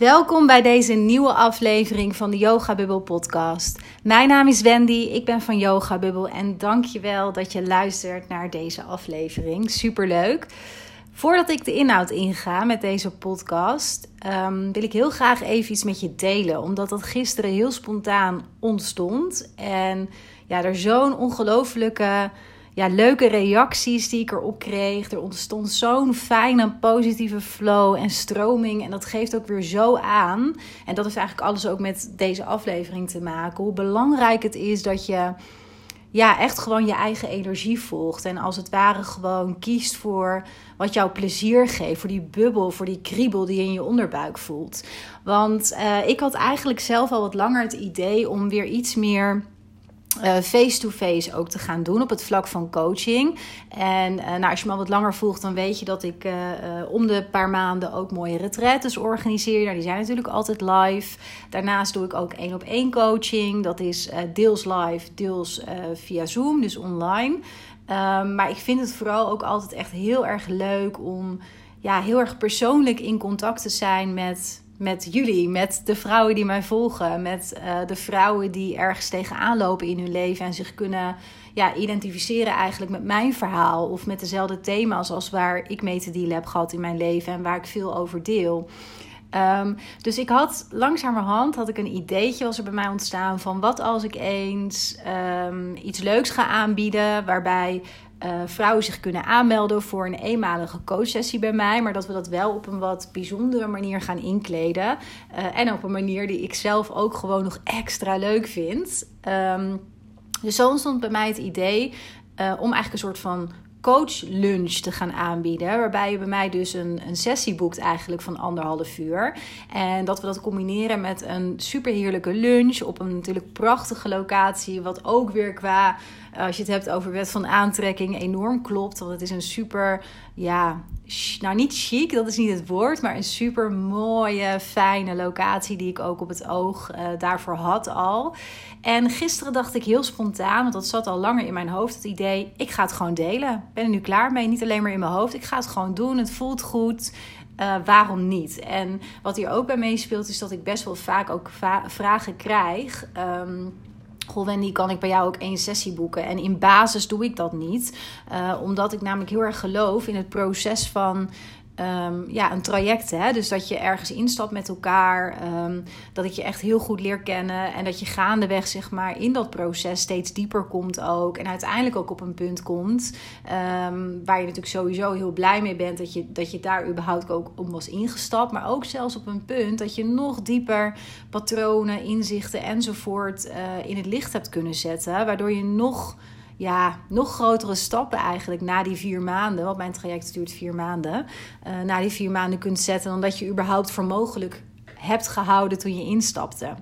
Welkom bij deze nieuwe aflevering van de Yoga Bubble podcast. Mijn naam is Wendy, ik ben van Yoga Bubble en dankjewel dat je luistert naar deze aflevering. Superleuk. Voordat ik de inhoud inga met deze podcast, ehm, wil ik heel graag even iets met je delen. Omdat dat gisteren heel spontaan ontstond. En ja, er zo'n ongelofelijke ja, leuke reacties die ik erop kreeg. Er ontstond zo'n fijne, positieve flow en stroming. En dat geeft ook weer zo aan. En dat heeft eigenlijk alles ook met deze aflevering te maken. Hoe belangrijk het is dat je ja, echt gewoon je eigen energie volgt. En als het ware gewoon kiest voor wat jou plezier geeft. Voor die bubbel, voor die kriebel die je in je onderbuik voelt. Want uh, ik had eigenlijk zelf al wat langer het idee om weer iets meer eh, face-to-face ook te gaan doen op het vlak van coaching. En uh, nou, als je me al wat langer volgt, dan weet je dat ik uh, om de paar maanden ook mooie retretes organiseer. Nou, die zijn natuurlijk altijd live. Daarnaast doe ik ook één op één coaching. Dat is deels live, deels via Zoom, dus online. Um, maar ik vind het vooral ook altijd echt heel erg leuk om ja, heel erg persoonlijk in contact te zijn met met jullie, met de vrouwen die mij volgen, met uh, de vrouwen die ergens tegenaan lopen in hun leven en zich kunnen ja, identificeren eigenlijk met mijn verhaal of met dezelfde thema's als waar ik mee te dealen heb gehad in mijn leven en waar ik veel over deel. Um, dus ik had langzamerhand had ik een ideetje was er bij mij ontstaan van wat als ik eens um, iets leuks ga aanbieden waarbij uh, vrouwen zich kunnen aanmelden voor een eenmalige coachsessie bij mij. Maar dat we dat wel op een wat bijzondere manier gaan inkleden. Uh, en op een manier die ik zelf ook gewoon nog extra leuk vind. Um, dus zo ontstond bij mij het idee uh, om eigenlijk een soort van coach lunch te gaan aanbieden. Waarbij je bij mij dus een, een sessie boekt eigenlijk van anderhalf uur. En dat we dat combineren met een superheerlijke lunch op een natuurlijk prachtige locatie. Wat ook weer qua als je het hebt over wet van aantrekking, enorm klopt. Want het is een super, ja, nou niet chic, dat is niet het woord, maar een super mooie, fijne locatie die ik ook op het oog uh, daarvoor had al. En gisteren dacht ik heel spontaan, want dat zat al langer in mijn hoofd, het idee, ik ga het gewoon delen. Ik ben er nu klaar mee, niet alleen maar in mijn hoofd. Ik ga het gewoon doen, het voelt goed. Uh, waarom niet? En wat hier ook bij meespeelt, is dat ik best wel vaak ook vragen krijg. Um, Goh, Wendy, kan ik bij jou ook één sessie boeken? En in basis doe ik dat niet, uh, omdat ik namelijk heel erg geloof in het proces van um, ja, een traject. Hè? Dus dat je ergens instapt met elkaar. Um, dat ik je echt heel goed leer kennen. En dat je gaandeweg, zeg maar, in dat proces steeds dieper komt ook. En uiteindelijk ook op een punt komt. Um, waar je natuurlijk sowieso heel blij mee bent. Dat je, dat je daar überhaupt ook om was ingestapt. Maar ook zelfs op een punt dat je nog dieper patronen, inzichten enzovoort uh, in het licht hebt kunnen zetten. Waardoor je nog ja, nog grotere stappen eigenlijk na die vier maanden, want mijn traject duurt vier maanden, uh, na die vier maanden kunt zetten dan dat je überhaupt voor mogelijk hebt gehouden toen je instapte.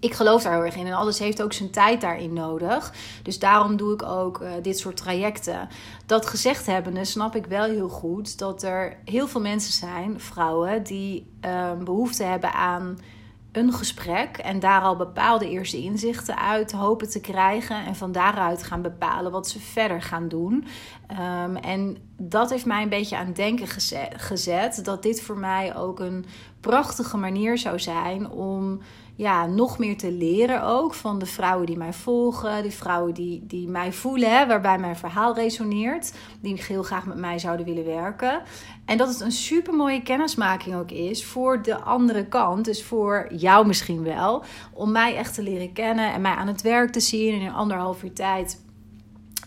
Ik geloof daar heel erg in en alles heeft ook zijn tijd daarin nodig. Dus daarom doe ik ook uh, dit soort trajecten. Dat gezegd hebbende snap ik wel heel goed dat er heel veel mensen zijn, vrouwen, die uh, behoefte hebben aan een gesprek en daar al bepaalde eerste inzichten uit hopen te krijgen. En van daaruit gaan bepalen wat ze verder gaan doen. Um, en dat heeft mij een beetje aan het denken gezet, gezet. Dat dit voor mij ook een prachtige manier zou zijn om ja, nog meer te leren ook van de vrouwen die mij volgen, die vrouwen die, die mij voelen, hè, waarbij mijn verhaal resoneert, die heel graag met mij zouden willen werken. En dat het een super mooie kennismaking ook is voor de andere kant, dus voor jou misschien wel, om mij echt te leren kennen en mij aan het werk te zien in een anderhalf uur tijd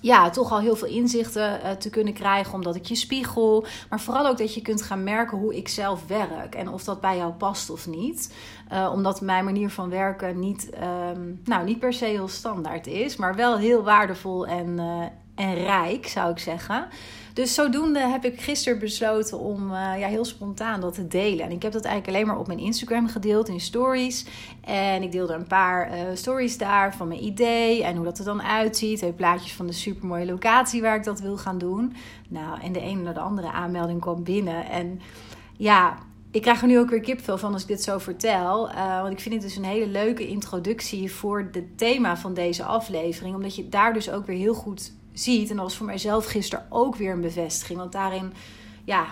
ja, toch al heel veel inzichten uh, te kunnen krijgen, omdat ik je spiegel. Maar vooral ook dat je kunt gaan merken hoe ik zelf werk en of dat bij jou past of niet. Uh, omdat mijn manier van werken niet, um, nou, niet per se heel standaard is, maar wel heel waardevol en, uh, en rijk, zou ik zeggen. Dus zodoende heb ik gisteren besloten om uh, ja, heel spontaan dat te delen. En ik heb dat eigenlijk alleen maar op mijn Instagram gedeeld in stories. En ik deelde een paar uh, stories daar van mijn idee en hoe dat er dan uitziet. Twee plaatjes van de supermooie locatie waar ik dat wil gaan doen. Nou, en de ene naar de andere aanmelding kwam binnen. En ja, ik krijg er nu ook weer kipvel van als ik dit zo vertel. Uh, want ik vind het dus een hele leuke introductie voor het thema van deze aflevering. Omdat je daar dus ook weer heel goed ziet. En dat was voor mijzelf gisteren ook weer een bevestiging. Want daarin, ja,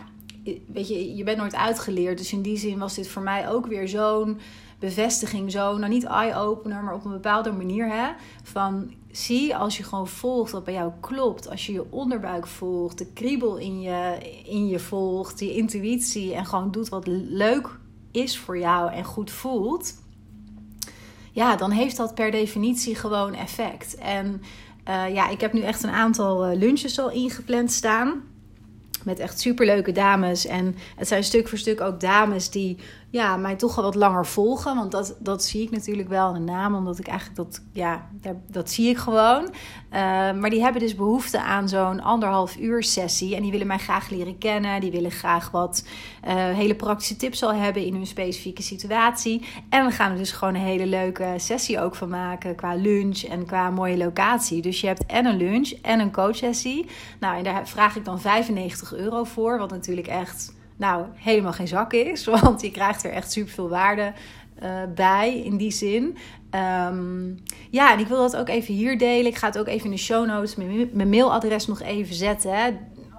weet je, je bent nooit uitgeleerd. Dus in die zin was dit voor mij ook weer zo'n bevestiging. Zo, nou niet eye-opener, maar op een bepaalde manier. Hè, van zie als je gewoon volgt wat bij jou klopt. Als je je onderbuik volgt, de kriebel in je, in je volgt, je intuïtie. En gewoon doet wat leuk is voor jou en goed voelt. Ja, dan heeft dat per definitie gewoon effect. En ja, ik heb nu echt een aantal eh, lunches al ingepland staan. Met echt superleuke dames. En het zijn stuk voor stuk ook dames die ja, mij toch wel wat langer volgen. Want dat, dat zie ik natuurlijk wel in de naam. Omdat ik eigenlijk dat, ja, dat zie ik gewoon. Uh, maar die hebben dus behoefte aan zo'n anderhalf uur sessie. En die willen mij graag leren kennen. Die willen graag wat uh, hele praktische tips al hebben in hun specifieke situatie. En we gaan er dus gewoon een hele leuke sessie ook van maken. Qua lunch en qua mooie locatie. Dus je hebt en een lunch en een coachsessie. Nou, en daar vraag ik dan 95 euro voor. Wat natuurlijk echt nou helemaal geen zak is. Want je krijgt er echt super veel waarde uh, bij in die zin. Um, ja, en ik wil dat ook even hier delen. Ik ga het ook even in de show notes, mijn, mailadres nog even zetten. Hè.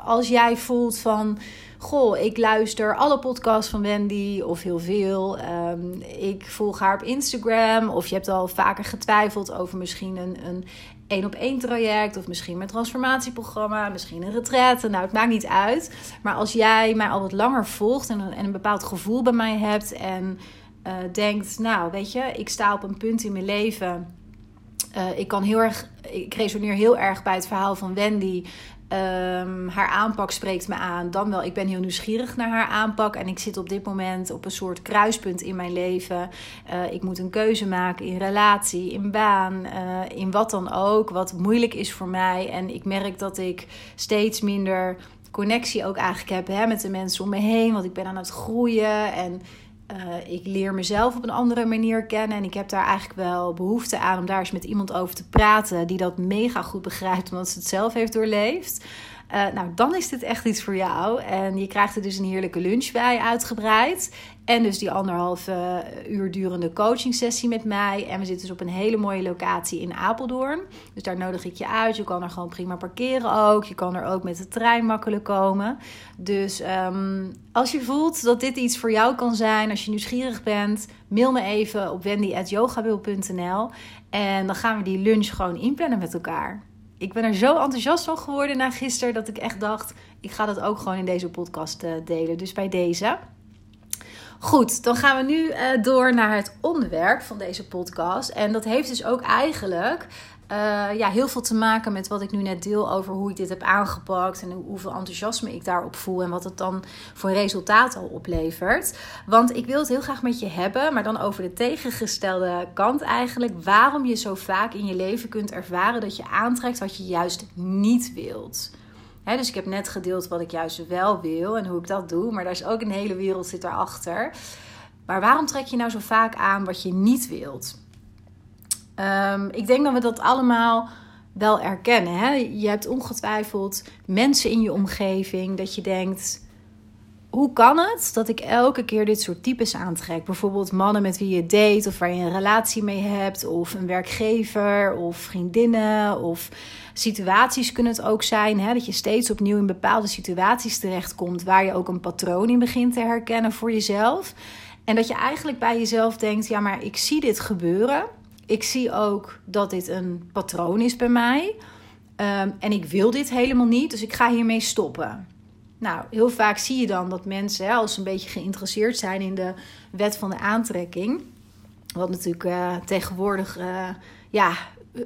Als jij voelt van, goh, ik luister alle podcasts van Wendy of heel veel. Um, ik volg haar op Instagram. Of je hebt al vaker getwijfeld over misschien een, een één op één traject of misschien mijn transformatieprogramma, misschien een retraite. Nou, het maakt niet uit. Maar als jij mij al wat langer volgt en, en een bepaald gevoel bij mij hebt en uh, denkt, nou, weet je, ik sta op een punt in mijn leven. Uh, ik kan heel erg, ik resoneer heel erg bij het verhaal van Wendy. Um, haar aanpak spreekt me aan. Dan wel, ik ben heel nieuwsgierig naar haar aanpak. En ik zit op dit moment op een soort kruispunt in mijn leven. Uh, ik moet een keuze maken in relatie, in baan, uh, in wat dan ook. Wat moeilijk is voor mij. En ik merk dat ik steeds minder connectie ook eigenlijk heb hè, met de mensen om me heen. Want ik ben aan het groeien en uh, ik leer mezelf op een andere manier kennen. En ik heb daar eigenlijk wel behoefte aan om daar eens met iemand over te praten die dat mega goed begrijpt, omdat ze het zelf heeft doorleefd. Uh, nou, dan is dit echt iets voor jou. En je krijgt er dus een heerlijke lunch bij, uitgebreid. En dus die anderhalve uur durende coaching sessie met mij. En we zitten dus op een hele mooie locatie in Apeldoorn. Dus daar nodig ik je uit. Je kan er gewoon prima parkeren ook. Je kan er ook met de trein makkelijk komen. Dus um, als je voelt dat dit iets voor jou kan zijn, als je nieuwsgierig bent, mail me even op wendy.yogabil.nl. En dan gaan we die lunch gewoon inplannen met elkaar ik ben er zo enthousiast van geworden na gisteren dat ik echt dacht: ik ga dat ook gewoon in deze podcast uh, delen. Dus bij deze. Goed, dan gaan we nu uh, door naar het onderwerp van deze podcast. En dat heeft dus ook eigenlijk uh, ja, heel veel te maken met wat ik nu net deel over hoe ik dit heb aangepakt en hoeveel enthousiasme ik daarop voel en wat het dan voor resultaat al oplevert. Want ik wil het heel graag met je hebben, maar dan over de tegengestelde kant eigenlijk. Waarom je zo vaak in je leven kunt ervaren dat je aantrekt wat je juist niet wilt. Dus ik heb net gedeeld wat ik juist wel wil en hoe ik dat doe, maar daar is ook een hele wereld zit daarachter. Maar waarom trek je nou zo vaak aan wat je niet wilt? Um, ik denk dat we dat allemaal wel erkennen. Hè? Je hebt ongetwijfeld mensen in je omgeving dat je denkt: hoe kan het dat ik elke keer dit soort types aantrek? Bijvoorbeeld mannen met wie je date of waar je een relatie mee hebt, of een werkgever of vriendinnen of situaties kunnen het ook zijn. Hè? Dat je steeds opnieuw in bepaalde situaties terechtkomt waar je ook een patroon in begint te herkennen voor jezelf. En dat je eigenlijk bij jezelf denkt: ja, maar ik zie dit gebeuren ik zie ook dat dit een patroon is bij mij. Um, en ik wil dit helemaal niet, dus ik ga hiermee stoppen. Nou, heel vaak zie je dan dat mensen, hè, als ze een beetje geïnteresseerd zijn in de wet van de aantrekking, wat natuurlijk uh, tegenwoordig uh, ja,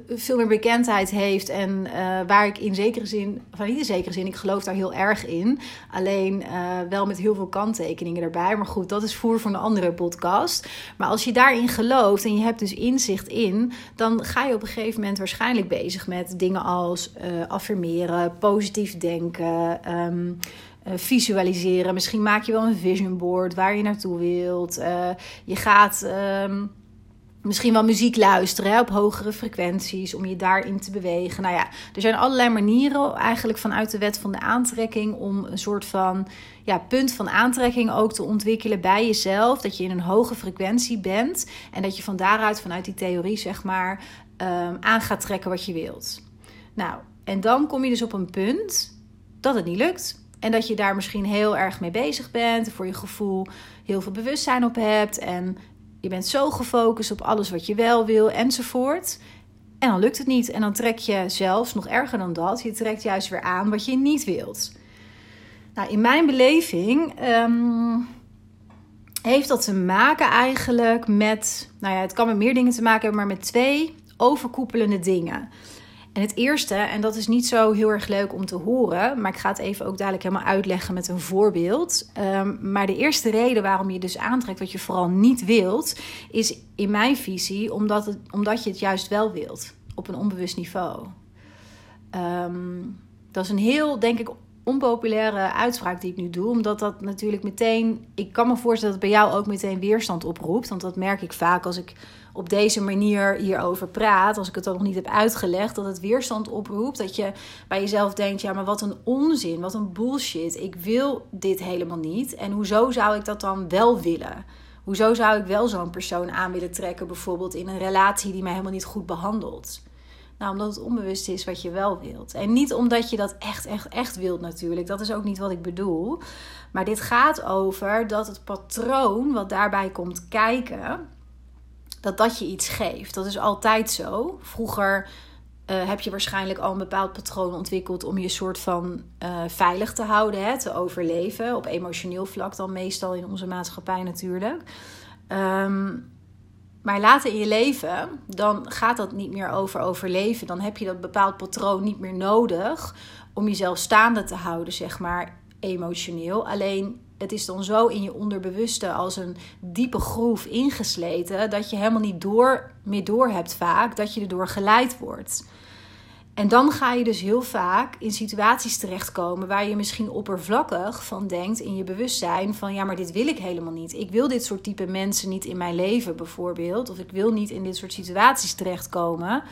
veel meer bekendheid heeft. En uh, waar ik in zekere zin, van niet in zekere zin, ik geloof daar heel erg in. Alleen uh, wel met heel veel kanttekeningen erbij. Maar goed, dat is voer voor een andere podcast. Maar als je daarin gelooft en je hebt dus inzicht in, dan ga je op een gegeven moment waarschijnlijk bezig met dingen als affirmeren, positief denken. Um, visualiseren. Misschien maak je wel een vision board waar je naartoe wilt. je gaat. Um, Misschien wel muziek luisteren op hogere frequenties om je daarin te bewegen. Nou ja, er zijn allerlei manieren eigenlijk vanuit de wet van de aantrekking om een soort van ja, punt van aantrekking ook te ontwikkelen bij jezelf. Dat je in een hoge frequentie bent en dat je van daaruit, vanuit die theorie zeg maar, um, aan gaat trekken wat je wilt. Nou, en dan kom je dus op een punt dat het niet lukt. En dat je daar misschien heel erg mee bezig bent, voor je gevoel heel veel bewustzijn op hebt en je bent zo gefocust op alles wat je wel wil enzovoort. En dan lukt het niet. En dan trek je zelfs nog erger dan dat. Je trekt juist weer aan wat je niet wilt. Nou, in mijn beleving ehm, heeft dat te maken eigenlijk met. Nou ja, het kan met meer dingen te maken hebben, maar met twee overkoepelende dingen. En het eerste, en dat is niet zo heel erg leuk om te horen, maar ik ga het even ook dadelijk helemaal uitleggen met een voorbeeld. Ehm, maar de eerste reden waarom je dus aantrekt wat je vooral niet wilt, is in mijn visie omdat, het, omdat je het juist wel wilt op een onbewust niveau. Ehm, dat is een heel, denk ik, onpopulaire uitspraak die ik nu doe. Omdat dat natuurlijk meteen. Ik kan me voorstellen dat het bij jou ook meteen weerstand oproept. Want dat merk ik vaak als ik op deze manier hierover praat. Als ik het dan nog niet heb uitgelegd. Dat het weerstand oproept. Dat je bij jezelf denkt: ja, maar wat een onzin. Wat een bullshit. Ik wil dit helemaal niet. En hoezo zou ik dat dan wel willen? Hoezo zou ik wel zo'n persoon aan willen trekken, bijvoorbeeld in een relatie die mij helemaal niet goed behandelt? Nou, omdat het onbewust is wat je wel wilt. En niet omdat je dat echt, echt, echt wilt natuurlijk. Dat is ook niet wat ik bedoel. Maar dit gaat over dat het patroon wat daarbij komt kijken, dat dat je iets geeft. Dat is altijd zo. Vroeger uh, heb je waarschijnlijk al een bepaald patroon ontwikkeld om je soort van uh, veilig te houden, hè, te overleven. Op emotioneel vlak dan meestal in onze maatschappij natuurlijk. Um, maar later in je leven, dan gaat dat niet meer over overleven. Dan heb je dat bepaald patroon niet meer nodig om jezelf staande te houden, zeg maar, emotioneel. Alleen het is dan zo in je onderbewuste als een diepe groef ingesleten dat je helemaal niet door, meer door hebt vaak dat je erdoor geleid wordt. En dan ga je dus heel vaak in situaties terechtkomen waar je misschien oppervlakkig van denkt in je bewustzijn van ja, maar dit wil ik helemaal niet. Ik wil dit soort type mensen niet in mijn leven bijvoorbeeld. Of ik wil niet in dit soort situaties terechtkomen.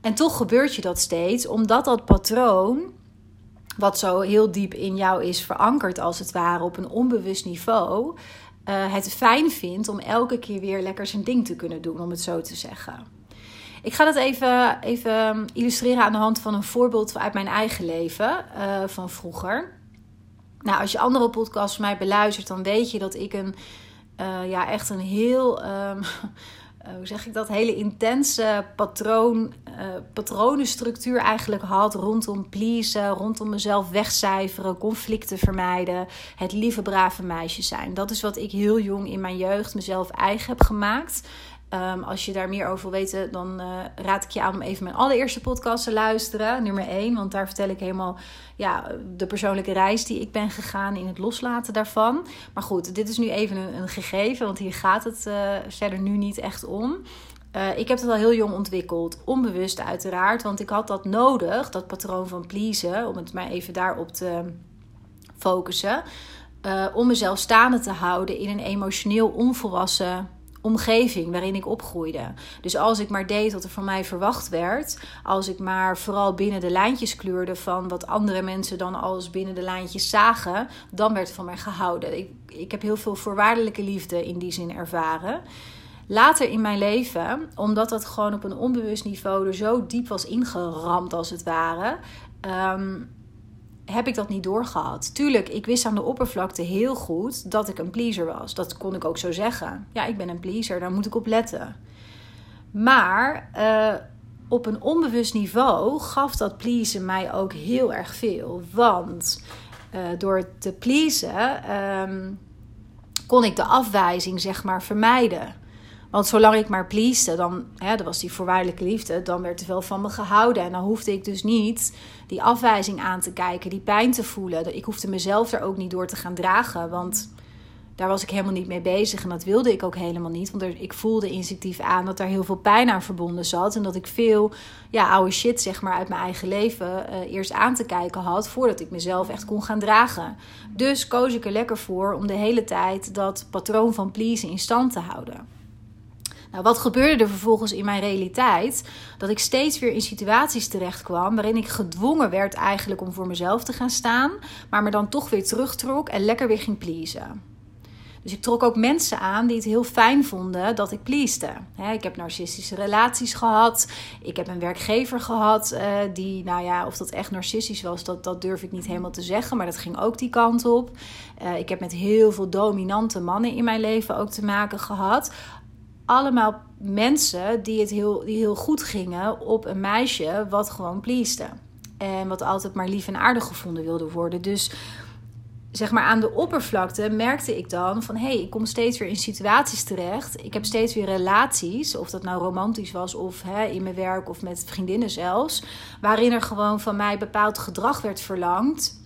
En toch gebeurt je dat steeds, omdat dat patroon, wat zo heel diep in jou is verankerd als het ware op een onbewust niveau, uh, het fijn vindt om elke keer weer lekker zijn ding te kunnen doen, om het zo te zeggen. Ik ga dat even, even illustreren aan de hand van een voorbeeld uit mijn eigen leven uh, van vroeger. Nou, als je andere podcasts van mij beluistert, dan weet je dat ik een, uh, ja, echt een heel, um, hoe zeg ik dat, hele intense patroon, uh, patronenstructuur eigenlijk had rondom pleasen, rondom mezelf wegcijferen, conflicten vermijden, het lieve brave meisje zijn. Dat is wat ik heel jong in mijn jeugd mezelf eigen heb gemaakt. Um, als je daar meer over wil weten, dan uh, raad ik je aan om even mijn allereerste podcast te luisteren. Nummer 1, want daar vertel ik helemaal ja, de persoonlijke reis die ik ben gegaan in het loslaten daarvan. Maar goed, dit is nu even een, een gegeven, want hier gaat het uh, verder nu niet echt om. Uh, ik heb het al heel jong ontwikkeld, onbewust uiteraard, want ik had dat nodig, dat patroon van pleasen, om het maar even daarop te focussen. om mezelf staande te houden in een emotioneel onvolwassen omgeving waarin ik opgroeide. Dus als ik maar deed wat er van mij verwacht werd, als ik maar vooral binnen de lijntjes kleurde van wat andere mensen dan als binnen de lijntjes zagen, dan werd van mij gehouden. Ik, ik heb heel veel voorwaardelijke liefde in die zin ervaren. Later in mijn leven, omdat dat gewoon op een onbewust niveau er zo diep was ingeramd als het ware, ehm, heb ik dat niet doorgehad. Tuurlijk, ik wist aan de oppervlakte heel goed dat ik een pleaser was. Dat kon ik ook zo zeggen. Ja, ik ben een pleaser, daar moet ik op letten. Maar uh, op een onbewust niveau gaf dat pleasen mij ook heel erg veel. Want uh, door te pleasen um, kon ik de afwijzing, zeg maar, vermijden. Want zolang ik maar pleaste, dan hè, dat was die voorwaardelijke liefde, dan werd er wel van me gehouden. En dan hoefde ik dus niet die afwijzing aan te kijken, die pijn te voelen. Ik hoefde mezelf er ook niet door te gaan dragen, want daar was ik helemaal niet mee bezig. En dat wilde ik ook helemaal niet, want ik voelde instinctief aan dat daar heel veel pijn aan verbonden zat. En dat ik veel ja, oude shit zeg maar, uit mijn eigen leven uh, eerst aan te kijken had, voordat ik mezelf echt kon gaan dragen. Dus koos ik er lekker voor om de hele tijd dat patroon van pleasen in stand te houden. Nou, wat gebeurde er vervolgens in mijn realiteit? Dat ik steeds weer in situaties terecht kwam waarin ik gedwongen werd eigenlijk om voor mezelf te gaan staan, maar me dan toch weer terugtrok en lekker weer ging pleasen. Dus ik trok ook mensen aan die het heel fijn vonden dat ik pleaste. ik heb narcistische relaties gehad. Ik heb een werkgever gehad uh, die, nou ja, of dat echt narcistisch was, dat, dat durf ik niet helemaal te zeggen. Maar dat ging ook die kant op. Uh, ik heb met heel veel dominante mannen in mijn leven ook te maken gehad. Allemaal mensen die het heel, die heel goed gingen op een meisje wat gewoon pleaste. En wat altijd maar lief en aardig gevonden wilde worden. Dus zeg maar aan de oppervlakte merkte ik dan van hé, hey, ik kom steeds weer in situaties terecht. Ik heb steeds weer relaties, of dat nou romantisch was of hè, in mijn werk of met vriendinnen zelfs, waarin er gewoon van mij bepaald gedrag werd verlangd.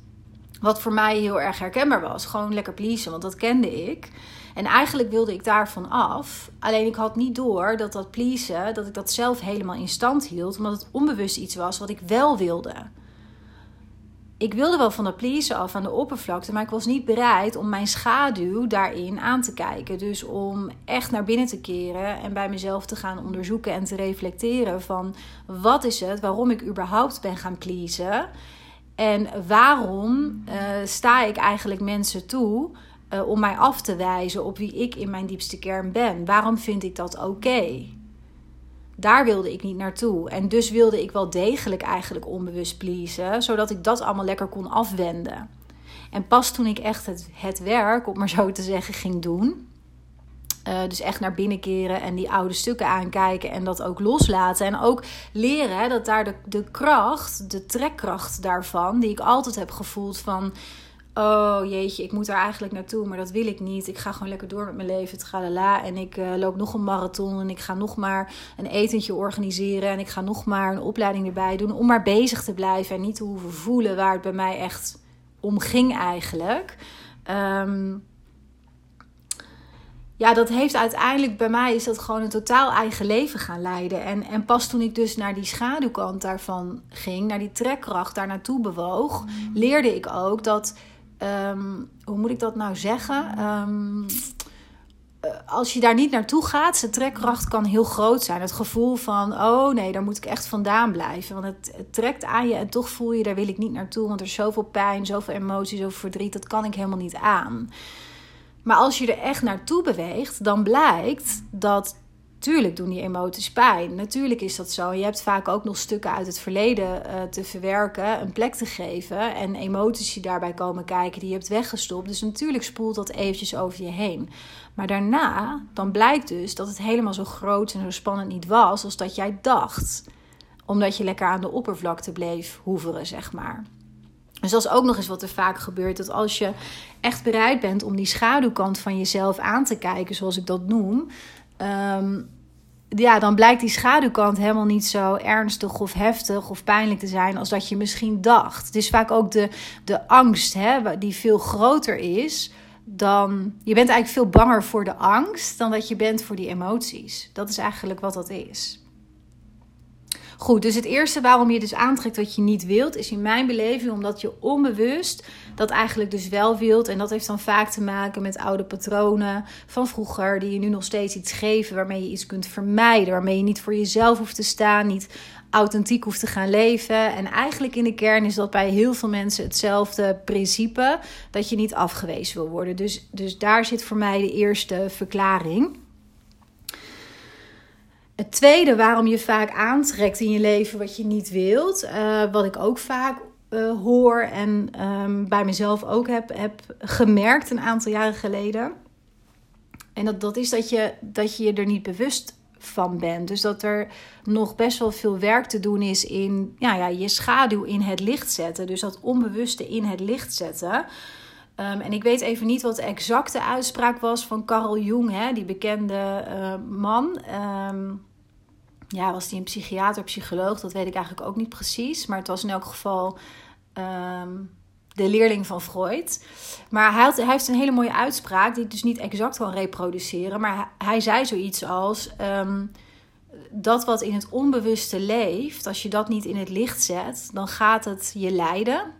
Wat voor mij heel erg herkenbaar was. Gewoon lekker pleasen, want dat kende ik. En eigenlijk wilde ik daarvan af. Alleen ik had niet door dat dat pleasen, dat ik dat zelf helemaal in stand hield. Omdat het onbewust iets was wat ik wel wilde ik wilde wel van dat pleasen af aan de oppervlakte, maar ik was niet bereid om mijn schaduw daarin aan te kijken. Dus om echt naar binnen te keren en bij mezelf te gaan onderzoeken en te reflecteren van wat is het, waarom ik überhaupt ben gaan pleasen. En waarom uh, sta ik eigenlijk mensen toe uh, om mij af te wijzen op wie ik in mijn diepste kern ben? Waarom vind ik dat oké? daar wilde ik niet naartoe. En dus wilde ik wel degelijk eigenlijk onbewust pleasen, zodat ik dat allemaal lekker kon afwenden. En pas toen ik echt het, het werk, om maar zo te zeggen, ging doen. Uh, dus echt naar binnen keren en die oude stukken aankijken en dat ook loslaten. En ook leren dat daar de, de kracht, de trekkracht daarvan, die ik altijd heb gevoeld van oh jeetje, ik moet daar eigenlijk naartoe, maar dat wil ik niet. Ik ga gewoon lekker door met mijn leven, tralala. En ik uh, loop nog een marathon en ik ga nog maar een etentje organiseren. En ik ga nog maar een opleiding erbij doen om maar bezig te blijven en niet te hoeven voelen waar het bij mij echt om ging eigenlijk. Um, ja, dat heeft uiteindelijk bij mij is dat gewoon een totaal eigen leven gaan leiden. En, en pas toen ik dus naar die schaduwkant daarvan ging, naar die trekkracht daar naartoe bewoog, mm. leerde ik ook dat Ehm, hoe moet ik dat nou zeggen? Ehm, eh, als je daar niet naartoe gaat, zijn trekkracht kan heel groot zijn. Het gevoel van, oh nee, daar moet ik echt vandaan blijven. Want het, het, trekt aan je en toch voel je, daar wil ik niet naartoe. Want er is zoveel pijn, zoveel emotie, zoveel verdriet. Dat kan ik helemaal niet aan. Maar als je er echt naartoe beweegt, dan blijkt dat Tuurlijk doen die emoties pijn. Natuurlijk is dat zo. Je hebt vaak ook nog stukken uit het verleden uh, te verwerken, een plek te geven. En emoties die daarbij komen kijken, die je hebt weggestopt. Dus natuurlijk spoelt dat eventjes over je heen. Maar daarna, dan blijkt dus dat het helemaal zo groot en zo spannend niet was als dat jij dacht. Omdat je lekker aan de oppervlakte bleef hoeveren, zeg maar. Dus dat is ook nog eens wat er vaak gebeurt. Dat als je echt bereid bent om die schaduwkant van jezelf aan te kijken, zoals ik dat noem. Ehm, ja, dan blijkt die schaduwkant helemaal niet zo ernstig of heftig of pijnlijk te zijn als dat je misschien dacht. Het is vaak ook de, de angst hè, die veel groter is dan. Je bent eigenlijk veel banger voor de angst dan dat je bent voor die emoties. Dat is eigenlijk wat dat is. Goed, dus het eerste waarom je dus aantrekt wat je niet wilt, is in mijn beleving omdat je onbewust dat eigenlijk dus wel wilt. En dat heeft dan vaak te maken met oude patronen van vroeger, die je nu nog steeds iets geven, waarmee je iets kunt vermijden, waarmee je niet voor jezelf hoeft te staan, niet authentiek hoeft te gaan leven. En eigenlijk in de kern is dat bij heel veel mensen hetzelfde principe, dat je niet afgewezen wil worden. Dus, dus daar zit voor mij de eerste verklaring. Het tweede waarom je vaak aantrekt in je leven wat je niet wilt, uh, wat ik ook vaak uh, hoor en um, bij mezelf ook heb, heb gemerkt een aantal jaren geleden. En dat, dat is dat je, dat je er niet bewust van bent. Dus dat er nog best wel veel werk te doen is in ja, ja, je schaduw in het licht zetten. Dus dat onbewuste in het licht zetten. Um, en ik weet even niet wat de exacte uitspraak was van Carl Jung, hè, die bekende uh, man. Um, ja, was hij een psychiater, psycholoog? Dat weet ik eigenlijk ook niet precies. Maar het was in elk geval um, de leerling van Freud. Maar hij, hij, heeft een hele mooie uitspraak, die ik dus niet exact kan reproduceren. Maar hij, zei zoiets als: um, dat wat in het onbewuste leeft, als je dat niet in het licht zet, dan gaat het je leiden,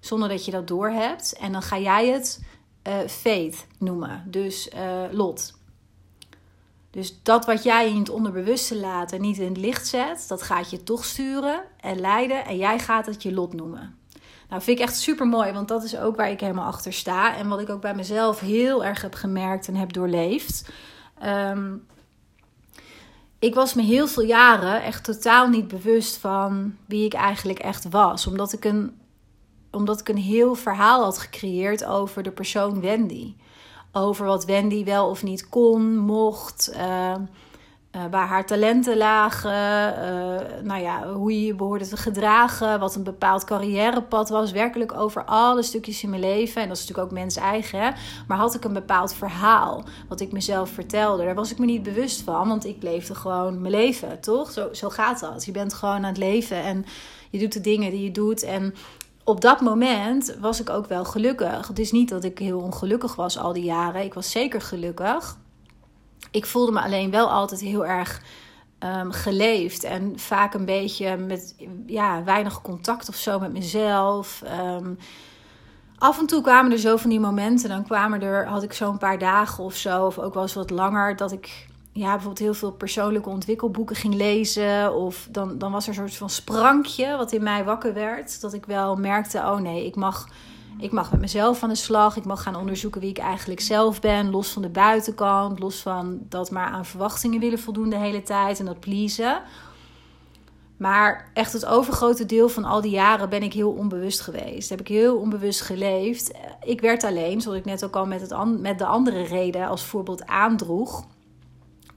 zonder dat je dat doorhebt. En dan ga jij het uh, fate noemen, dus uh, lot. Dus dat wat jij in het onderbewuste laat en niet in het licht zet, dat gaat je toch sturen en leiden en jij gaat het je lot noemen. Nou, vind ik echt super mooi, want dat is ook waar ik helemaal achter sta. En wat ik ook bij mezelf heel erg heb gemerkt en heb doorleefd. Ehm, ik was me heel veel jaren echt totaal niet bewust van wie ik eigenlijk echt was. Omdat ik een, omdat ik een heel verhaal had gecreëerd over de persoon Wendy. Over wat Wendy wel of niet kon, mocht. Uh, uh, waar haar talenten lagen, uh, nou ja, hoe je behoorde te gedragen, wat een bepaald carrièrepad was. Werkelijk over alle stukjes in mijn leven. En dat is natuurlijk ook mens eigen. Maar had ik een bepaald verhaal wat ik mezelf vertelde. Daar was ik me niet bewust van, want ik leefde gewoon mijn leven, toch? Zo, zo gaat dat. Je bent gewoon aan het leven en je doet de dingen die je doet. En op dat moment was ik ook wel gelukkig. Het is niet dat ik heel ongelukkig was al die jaren. Ik was zeker gelukkig. Ik voelde me alleen wel altijd heel erg um, geleefd. En vaak een beetje met ja, weinig contact of zo met mezelf. Um, af en toe kwamen er zo van die momenten. Dan kwamen er, had ik zo'n paar dagen of zo, of ook wel eens wat langer, dat ik ja, bijvoorbeeld heel veel persoonlijke ontwikkelboeken ging lezen. Of dan, dan was er een soort van sprankje wat in mij wakker werd. Dat ik wel merkte, oh nee, ik mag ik mag met mezelf aan de slag. Ik mag gaan onderzoeken wie ik eigenlijk zelf ben. Los van de buitenkant. Los van dat maar aan verwachtingen willen voldoen de hele tijd. En dat pleasen. Maar echt het overgrote deel van al die jaren ben ik heel onbewust geweest. Heb ik heel onbewust geleefd. Ik werd alleen, zoals ik net ook al met, het met de andere reden als voorbeeld aandroeg.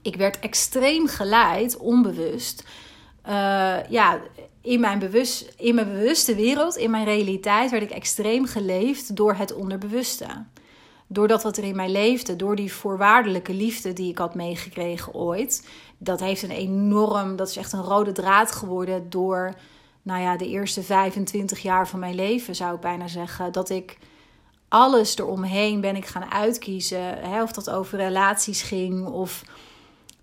Ik werd extreem geleid, onbewust. Uh, ja, in mijn, bewust, in mijn bewuste wereld, in mijn realiteit, werd ik extreem geleefd door het onderbewuste. Door dat wat er in mij leefde, door die voorwaardelijke liefde die ik had meegekregen ooit. Dat heeft een enorm, dat is echt een rode draad geworden door, nou ja, de eerste 25 jaar van mijn leven, zou ik bijna zeggen. Dat ik alles eromheen ben ik gaan uitkiezen. Of dat over relaties ging of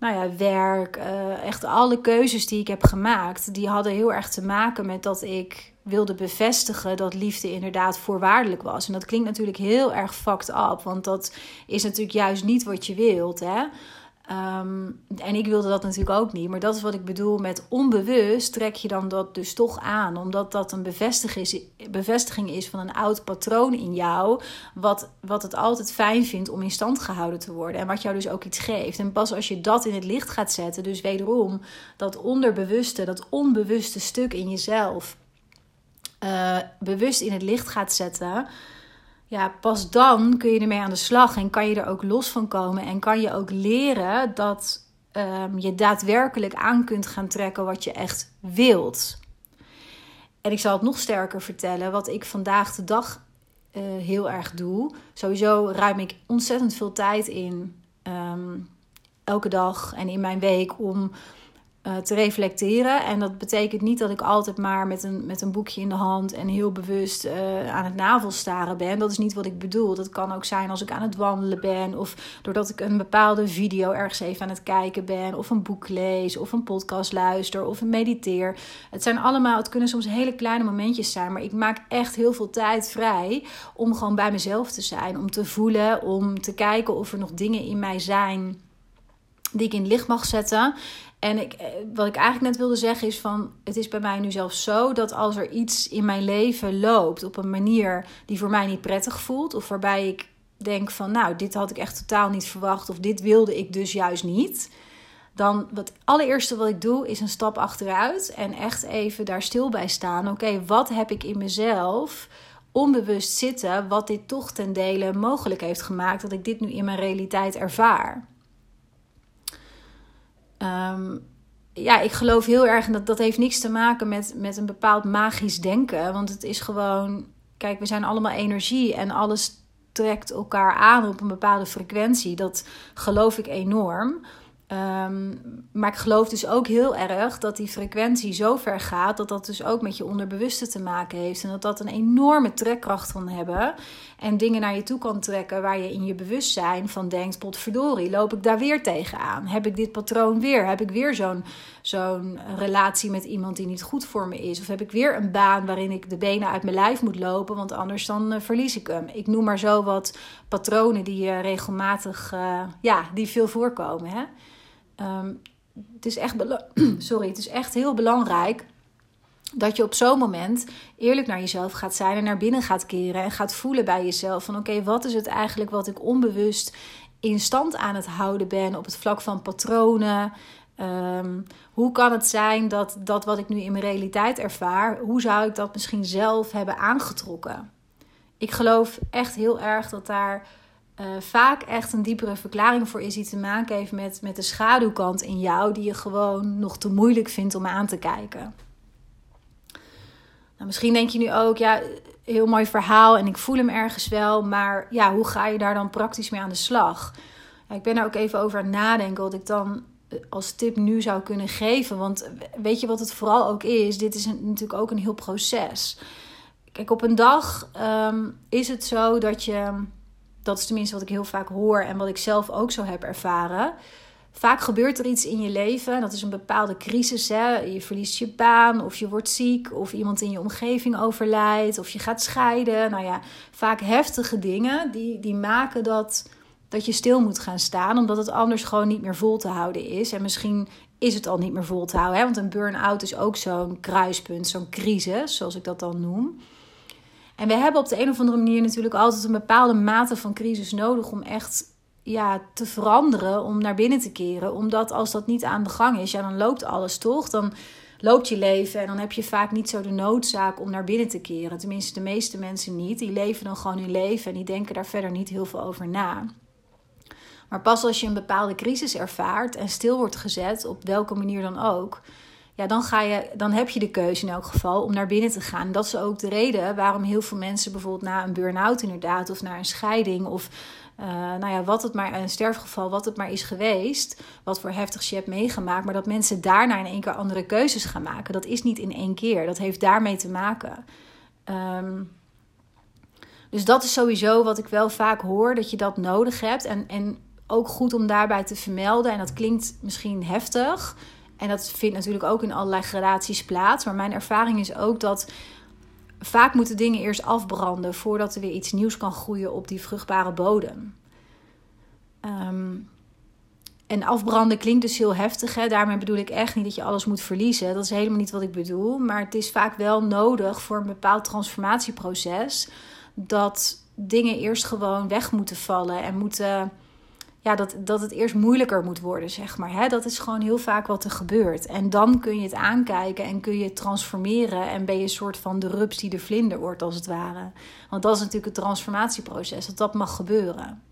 nou ja, werk, uh, echt alle keuzes die ik heb gemaakt, die hadden heel erg te maken met dat ik wilde bevestigen dat liefde inderdaad voorwaardelijk was. En dat klinkt natuurlijk heel erg fucked up, want dat is natuurlijk juist niet wat je wilt. Hè? Ehm, en ik wilde dat natuurlijk ook niet. Maar dat is wat ik bedoel met onbewust trek je dan dat dus toch aan. Omdat dat een bevestiging is, van een oud patroon in jou. Wat, wat het altijd fijn vindt om in stand gehouden te worden. En wat jou dus ook iets geeft. En pas als je dat in het licht gaat zetten. Dus wederom dat onderbewuste, dat onbewuste stuk in jezelf. Uh, bewust in het licht gaat zetten ja, pas dan kun je ermee aan de slag en kan je er ook los van komen. En kan je ook leren dat um, je daadwerkelijk aan kunt gaan trekken wat je echt wilt. En ik zal het nog sterker vertellen, wat ik vandaag de dag uh, heel erg doe. Sowieso ruim ik ontzettend veel tijd in, um, elke dag en in mijn week, om uh, te reflecteren. En dat betekent niet dat ik altijd maar met een, met een boekje in de hand en heel bewust uh, aan het navelstaren ben. Dat is niet wat ik bedoel. Dat kan ook zijn als ik aan het wandelen ben, of doordat ik een bepaalde video ergens even aan het kijken ben, of een boek lees, of een podcast luister, of een mediteer. Het zijn allemaal, het kunnen soms hele kleine momentjes zijn, maar ik maak echt heel veel tijd vrij om gewoon bij mezelf te zijn, om te voelen, om te kijken of er nog dingen in mij zijn die ik in licht mag zetten. En ik, eh, wat ik eigenlijk net wilde zeggen is van... het is bij mij nu zelfs zo dat als er iets in mijn leven loopt... op een manier die voor mij niet prettig voelt... of waarbij ik denk van nou, dit had ik echt totaal niet verwacht... of dit wilde ik dus juist niet... dan het allereerste wat ik doe is een stap achteruit... en echt even daar stil bij staan. Oké, wat heb ik in mezelf onbewust zitten... wat dit toch ten dele mogelijk heeft gemaakt... dat ik dit nu in mijn realiteit ervaar... Um, ja, ik geloof heel erg, en dat, dat heeft niks te maken met, met een bepaald magisch denken. Want het is gewoon, kijk, we zijn allemaal energie en alles trekt elkaar aan op een bepaalde frequentie. Dat geloof ik enorm. Ehm, maar ik geloof dus ook heel erg dat die frequentie zo ver gaat dat dat dus ook met je onderbewuste te maken heeft. En dat dat een enorme trekkracht kan hebben. En dingen naar je toe kan trekken waar je in je bewustzijn van denkt: potverdorie, loop ik daar weer tegenaan? Heb ik dit patroon weer? Heb ik weer zo'n zo'n relatie met iemand die niet goed voor me is? Of heb ik weer een baan waarin ik de benen uit mijn lijf moet lopen, want anders dan uh, verlies ik hem? Ik noem maar zo wat patronen die uh, regelmatig, uh, ja, die veel voorkomen. Hè? Um, het, is echt sorry, het is echt heel belangrijk dat je op zo'n moment eerlijk naar jezelf gaat zijn en naar binnen gaat keren en gaat voelen bij jezelf van oké, wat is het eigenlijk wat ik onbewust in stand aan het houden ben op het vlak van patronen. Ehm, hoe kan het zijn dat dat wat ik nu in mijn realiteit ervaar, hoe zou ik dat misschien zelf hebben aangetrokken? Ik geloof echt heel erg dat daar uh, vaak echt een diepere verklaring voor is die te maken heeft met, met de schaduwkant in jou, die je gewoon nog te moeilijk vindt om aan te kijken. Nou, misschien denk je nu ook, ja, heel mooi verhaal en ik voel hem ergens wel, maar ja, hoe ga je daar dan praktisch mee aan de slag? Ja, ik ben daar ook even over aan het nadenken wat ik dan eh, als tip nu zou kunnen geven. Want weet je wat het vooral ook is? Dit is natuurlijk ook een heel proces. Kijk, op een dag ehm, is het zo dat je, dat is tenminste wat ik heel vaak hoor en wat ik zelf ook zo heb ervaren Vaak gebeurt er iets in je leven. Dat is een bepaalde crisis. Hè? Je verliest je baan, of je wordt ziek, of iemand in je omgeving overlijdt, of je gaat scheiden. Nou ja, vaak heftige dingen die, die maken dat, dat je stil moet gaan staan, omdat het anders gewoon niet meer vol te houden is. En misschien is het al niet meer vol te houden. Hè? Want een burn-out is ook zo'n kruispunt, zo'n crisis, zoals ik dat dan noem. En we hebben op de een of andere manier natuurlijk altijd een bepaalde mate van crisis nodig om echt ja, te veranderen, om naar binnen te keren. Omdat als dat niet aan de gang is, ja, dan loopt alles toch? Dan loopt je leven en dan heb je vaak niet zo de noodzaak om naar binnen te keren. Tenminste, de meeste mensen niet. Die leven dan gewoon hun leven en die denken daar verder niet heel veel over na. Maar pas als je een bepaalde crisis ervaart en stil wordt gezet, op welke manier dan ook, ja, dan, ga je, dan heb je de keuze in elk geval om naar binnen te gaan. Dat is ook de reden waarom heel veel mensen bijvoorbeeld na een burn-out inderdaad, of na een scheiding, of uh, nou ja, wat het maar, een sterfgeval, wat het maar is geweest, wat voor heftig je hebt meegemaakt, maar dat mensen daarna in één keer andere keuzes gaan maken. Dat is niet in één keer, dat heeft daarmee te maken. Um, dus dat is sowieso wat ik wel vaak hoor, dat je dat nodig hebt. En, en ook goed om daarbij te vermelden. En dat klinkt misschien heftig. En dat vindt natuurlijk ook in allerlei gradaties plaats. Maar mijn ervaring is ook dat vaak moeten dingen eerst afbranden voordat er weer iets nieuws kan groeien op die vruchtbare bodem. Ehm, en afbranden klinkt dus heel heftig. Hè? Daarmee bedoel ik echt niet dat je alles moet verliezen. Dat is helemaal niet wat ik bedoel. Maar het is vaak wel nodig voor een bepaald transformatieproces dat dingen eerst gewoon weg moeten vallen en moeten ja, dat, dat het eerst moeilijker moet worden, zeg maar. Hè? Dat is gewoon heel vaak wat er gebeurt. En dan kun je het aankijken en kun je het transformeren. En ben je een soort van de rups die de vlinder wordt, als het ware. Want dat is natuurlijk het transformatieproces, dat dat mag gebeuren.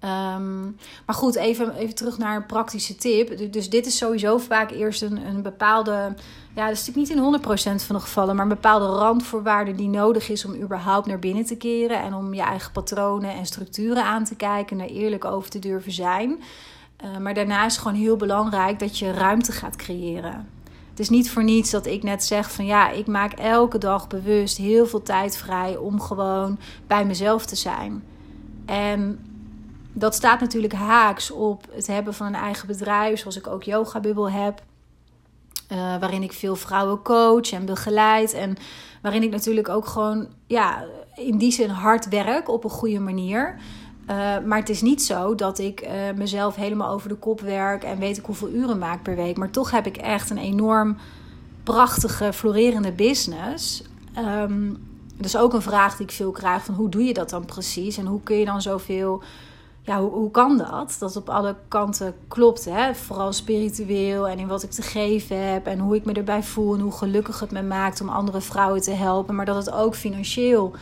Ehm, maar goed, even, even terug naar een praktische tip. Dus dit is sowieso vaak eerst een, een bepaalde ja, dat is natuurlijk niet in 100% van de gevallen, maar een bepaalde randvoorwaarde die nodig is om überhaupt naar binnen te keren en om je eigen patronen en structuren aan te kijken en er eerlijk over te durven zijn. Uh, maar daarna is het gewoon heel belangrijk dat je ruimte gaat creëren. Het is niet voor niets dat ik net zeg van ja, ik maak elke dag bewust heel veel tijd vrij om gewoon bij mezelf te zijn. En dat staat natuurlijk haaks op het hebben van een eigen bedrijf, zoals ik ook Yoga Bubbel heb. Uh, waarin ik veel vrouwen coach en begeleid. En waarin ik natuurlijk ook gewoon ja, in die zin hard werk op een goede manier. Uh, maar het is niet zo dat ik uh, mezelf helemaal over de kop werk en weet ik hoeveel uren maak per week. Maar toch heb ik echt een enorm prachtige, florerende business. Um, dat is ook een vraag die ik veel krijg: van hoe doe je dat dan precies? En hoe kun je dan zoveel ja, hoe, hoe kan dat? Dat op alle kanten klopt. Hè? Vooral spiritueel en in wat ik te geven heb. En hoe ik me erbij voel. En hoe gelukkig het me maakt om andere vrouwen te helpen. Maar dat het ook financieel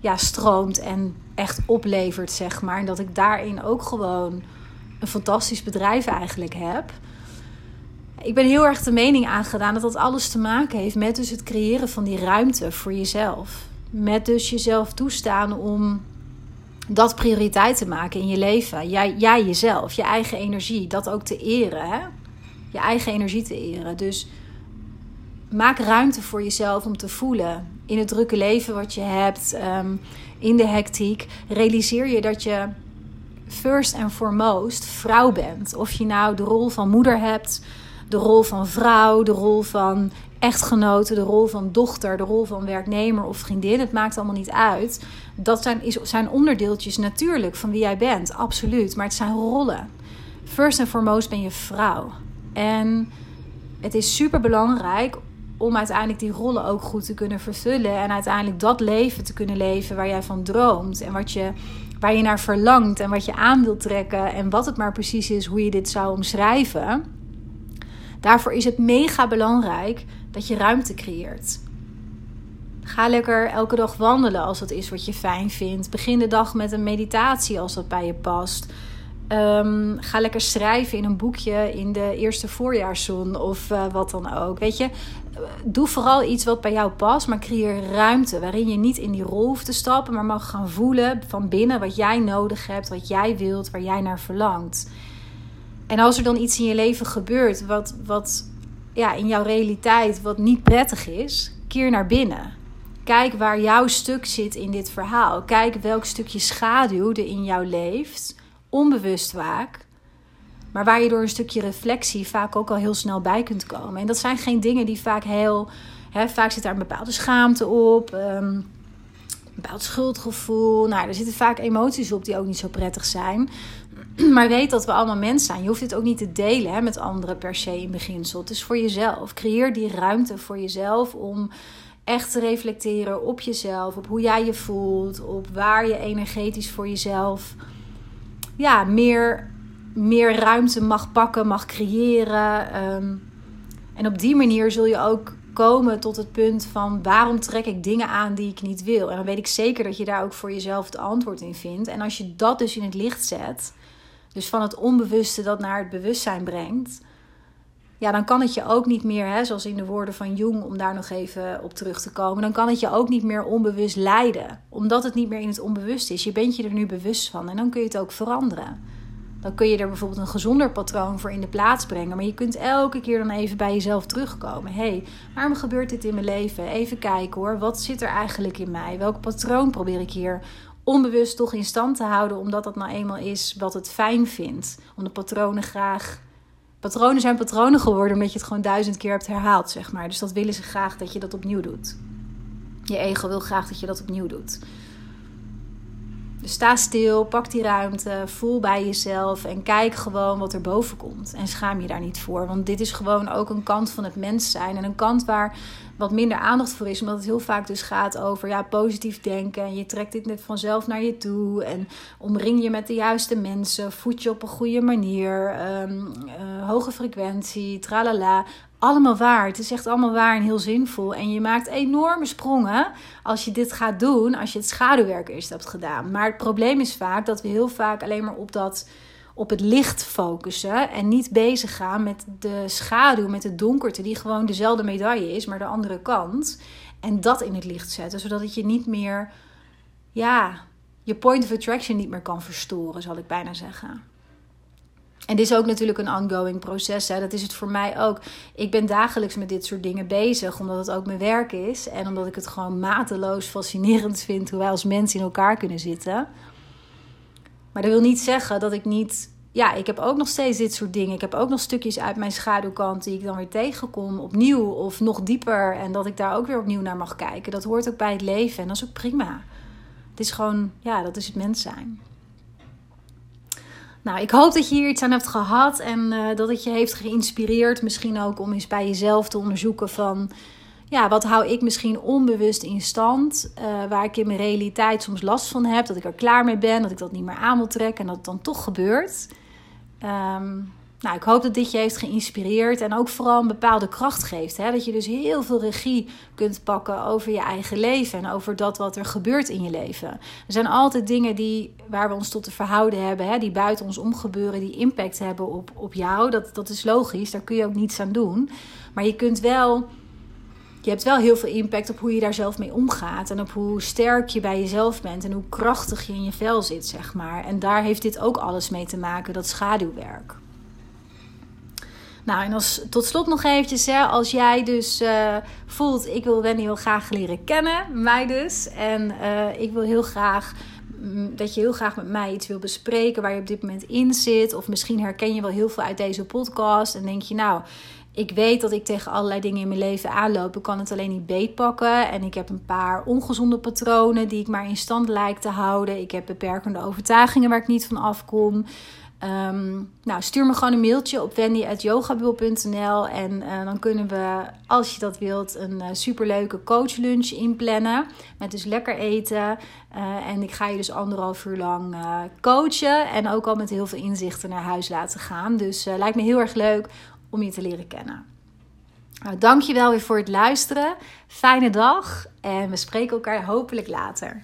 ja, stroomt en echt oplevert, zeg maar. En dat ik daarin ook gewoon een fantastisch bedrijf eigenlijk heb. Ik ben heel erg de mening aangedaan dat dat alles te maken heeft met dus het creëren van die ruimte voor jezelf. Met dus jezelf toestaan om dat prioriteit te maken in je leven. Jij, jij jezelf, je eigen energie, dat ook te eren. Hè? Je eigen energie te eren. Dus maak ruimte voor jezelf om te voelen. In het drukke leven wat je hebt, ehm, in de hectiek, realiseer je dat je first and foremost vrouw bent. Of je nou de rol van moeder hebt, de rol van vrouw, de rol van echtgenote, de rol van dochter, de rol van werknemer of vriendin. Het maakt allemaal niet uit. Dat zijn, zijn onderdeeltjes natuurlijk van wie jij bent, absoluut. Maar het zijn rollen. First and foremost ben je vrouw. En het is super belangrijk om uiteindelijk die rollen ook goed te kunnen vervullen. En uiteindelijk dat leven te kunnen leven waar jij van droomt. En wat je, waar je naar verlangt en wat je aan wilt trekken. En wat het maar precies is, hoe je dit zou omschrijven. Daarvoor is het mega belangrijk dat je ruimte creëert. Ga lekker elke dag wandelen als dat is wat je fijn vindt. Begin de dag met een meditatie als dat bij je past. Ehm, ga lekker schrijven in een boekje in de eerste voorjaarszon of uh, wat dan ook. Weet je, doe vooral iets wat bij jou past, maar creëer ruimte waarin je niet in die rol hoeft te stappen, maar mag gaan voelen van binnen wat jij nodig hebt, wat jij wilt, waar jij naar verlangt. En als er dan iets in je leven gebeurt wat, wat ja, in jouw realiteit wat niet prettig is, keer naar binnen. Kijk waar jouw stuk zit in dit verhaal. Kijk welk stukje schaduw er in jou leeft, onbewust vaak. Maar waar je door een stukje reflectie vaak ook al heel snel bij kunt komen. En dat zijn geen dingen die vaak heel. Hè, vaak zit daar een bepaalde schaamte op. Um, een bepaald schuldgevoel. Nou, er zitten vaak emoties op die ook niet zo prettig zijn. Maar weet dat we allemaal mensen zijn. Je hoeft dit ook niet te delen hè, met anderen per se in beginsel. Het is voor jezelf. Creëer die ruimte voor jezelf om echt te reflecteren op jezelf, op hoe jij je voelt, op waar je energetisch voor jezelf ja, meer, meer ruimte mag pakken, mag creëren. Ehm, en op die manier zul je ook komen tot het punt van waarom trek ik dingen aan die ik niet wil. En dan weet ik zeker dat je daar ook voor jezelf het antwoord in vindt. En als je dat dus in het licht zet, dus van het onbewuste dat naar het bewustzijn brengt, ja, dan kan het je ook niet meer, hè, zoals in de woorden van Jung, om daar nog even op terug te komen, dan kan het je ook niet meer onbewust leiden, omdat het niet meer in het onbewust is. Je bent je er nu bewust van en dan kun je het ook veranderen. Dan kun je er bijvoorbeeld een gezonder patroon voor in de plaats brengen, maar je kunt elke keer dan even bij jezelf terugkomen. Hé, hey, waarom gebeurt dit in mijn leven? Even kijken hoor, wat zit er eigenlijk in mij? Welk patroon probeer ik hier onbewust toch in stand te houden, omdat dat nou eenmaal is wat het fijn vindt, om de patronen graag patronen zijn patronen geworden omdat je het gewoon duizend keer hebt herhaald, zeg maar. Dus dat willen ze graag dat je dat opnieuw doet. Je ego wil graag dat je dat opnieuw doet. Dus sta stil, pak die ruimte, voel bij jezelf en kijk gewoon wat er boven komt. En schaam je daar niet voor, want dit is gewoon ook een kant van het mens zijn. En een kant waar wat minder aandacht voor is, omdat het heel vaak dus gaat over ja, positief denken. En je trekt dit net vanzelf naar je toe en omring je met de juiste mensen, voed je op een goede manier, um, uh, hoge frequentie, tralala allemaal waar. Het is echt allemaal waar en heel zinvol. En je maakt enorme sprongen als je dit gaat doen, als je het schaduwwerk eerst hebt gedaan. Maar het probleem is vaak dat we heel vaak alleen maar op dat op het licht focussen en niet bezig gaan met de schaduw, met de donkerte, die gewoon dezelfde medaille is, maar de andere kant. En dat in het licht zetten, zodat het je niet meer, ja, je point of attraction niet meer kan verstoren, zal ik bijna zeggen. En dit is ook natuurlijk een ongoing proces. Hè. Dat is het voor mij ook. Ik ben dagelijks met dit soort dingen bezig, omdat het ook mijn werk is. En omdat ik het gewoon mateloos fascinerend vind hoe wij als mensen in elkaar kunnen zitten. Maar dat wil niet zeggen dat ik niet. Ja, ik heb ook nog steeds dit soort dingen. Ik heb ook nog stukjes uit mijn schaduwkant die ik dan weer tegenkom, opnieuw of nog dieper. En dat ik daar ook weer opnieuw naar mag kijken. Dat hoort ook bij het leven en dat is ook prima. Het is gewoon, ja, dat is het mens zijn. Nou, ik hoop dat je hier iets aan hebt gehad en uh, dat het je heeft geïnspireerd. Misschien ook om eens bij jezelf te onderzoeken van... Ja, wat hou ik misschien onbewust in stand? Uh, waar ik in mijn realiteit soms last van heb. Dat ik er klaar mee ben, dat ik dat niet meer aan wil trekken en dat het dan toch gebeurt. Um, nou, ik hoop dat dit je heeft geïnspireerd en ook vooral een bepaalde kracht geeft. Hè? Dat je dus heel veel regie kunt pakken over je eigen leven en over dat wat er gebeurt in je leven. Er zijn altijd dingen die, waar we ons tot te verhouden hebben, hè? die buiten ons omgebeuren, die impact hebben op, op jou. Dat, dat is logisch, daar kun je ook niets aan doen. Maar je kunt wel. Je hebt wel heel veel impact op hoe je daar zelf mee omgaat. En op hoe sterk je bij jezelf bent. En hoe krachtig je in je vel zit, zeg maar. En daar heeft dit ook alles mee te maken, dat schaduwwerk. Nou, en als, tot slot nog eventjes, hè, als jij dus uh, voelt, ik wil Wendy heel graag leren kennen, mij dus. En uh, ik wil heel graag, mm, dat je heel graag met mij iets wil bespreken waar je op dit moment in zit. Of misschien herken je wel heel veel uit deze podcast en denk je, nou, ik weet dat ik tegen allerlei dingen in mijn leven aanloop. Ik kan het alleen niet beetpakken. En ik heb een paar ongezonde patronen die ik maar in stand lijk te houden. Ik heb beperkende overtuigingen waar ik niet van afkom. Um, nou, stuur me gewoon een mailtje op wendy.yogabul.nl en uh, dan kunnen we, als je dat wilt, een uh, superleuke coachlunch inplannen. Met dus lekker eten. Uh, en ik ga je dus anderhalf uur lang coachen en ook al met heel veel inzichten naar huis laten gaan. Dus lijkt me heel erg leuk om je te leren kennen. Nou, dankjewel weer voor het luisteren. Fijne dag en we spreken elkaar hopelijk later.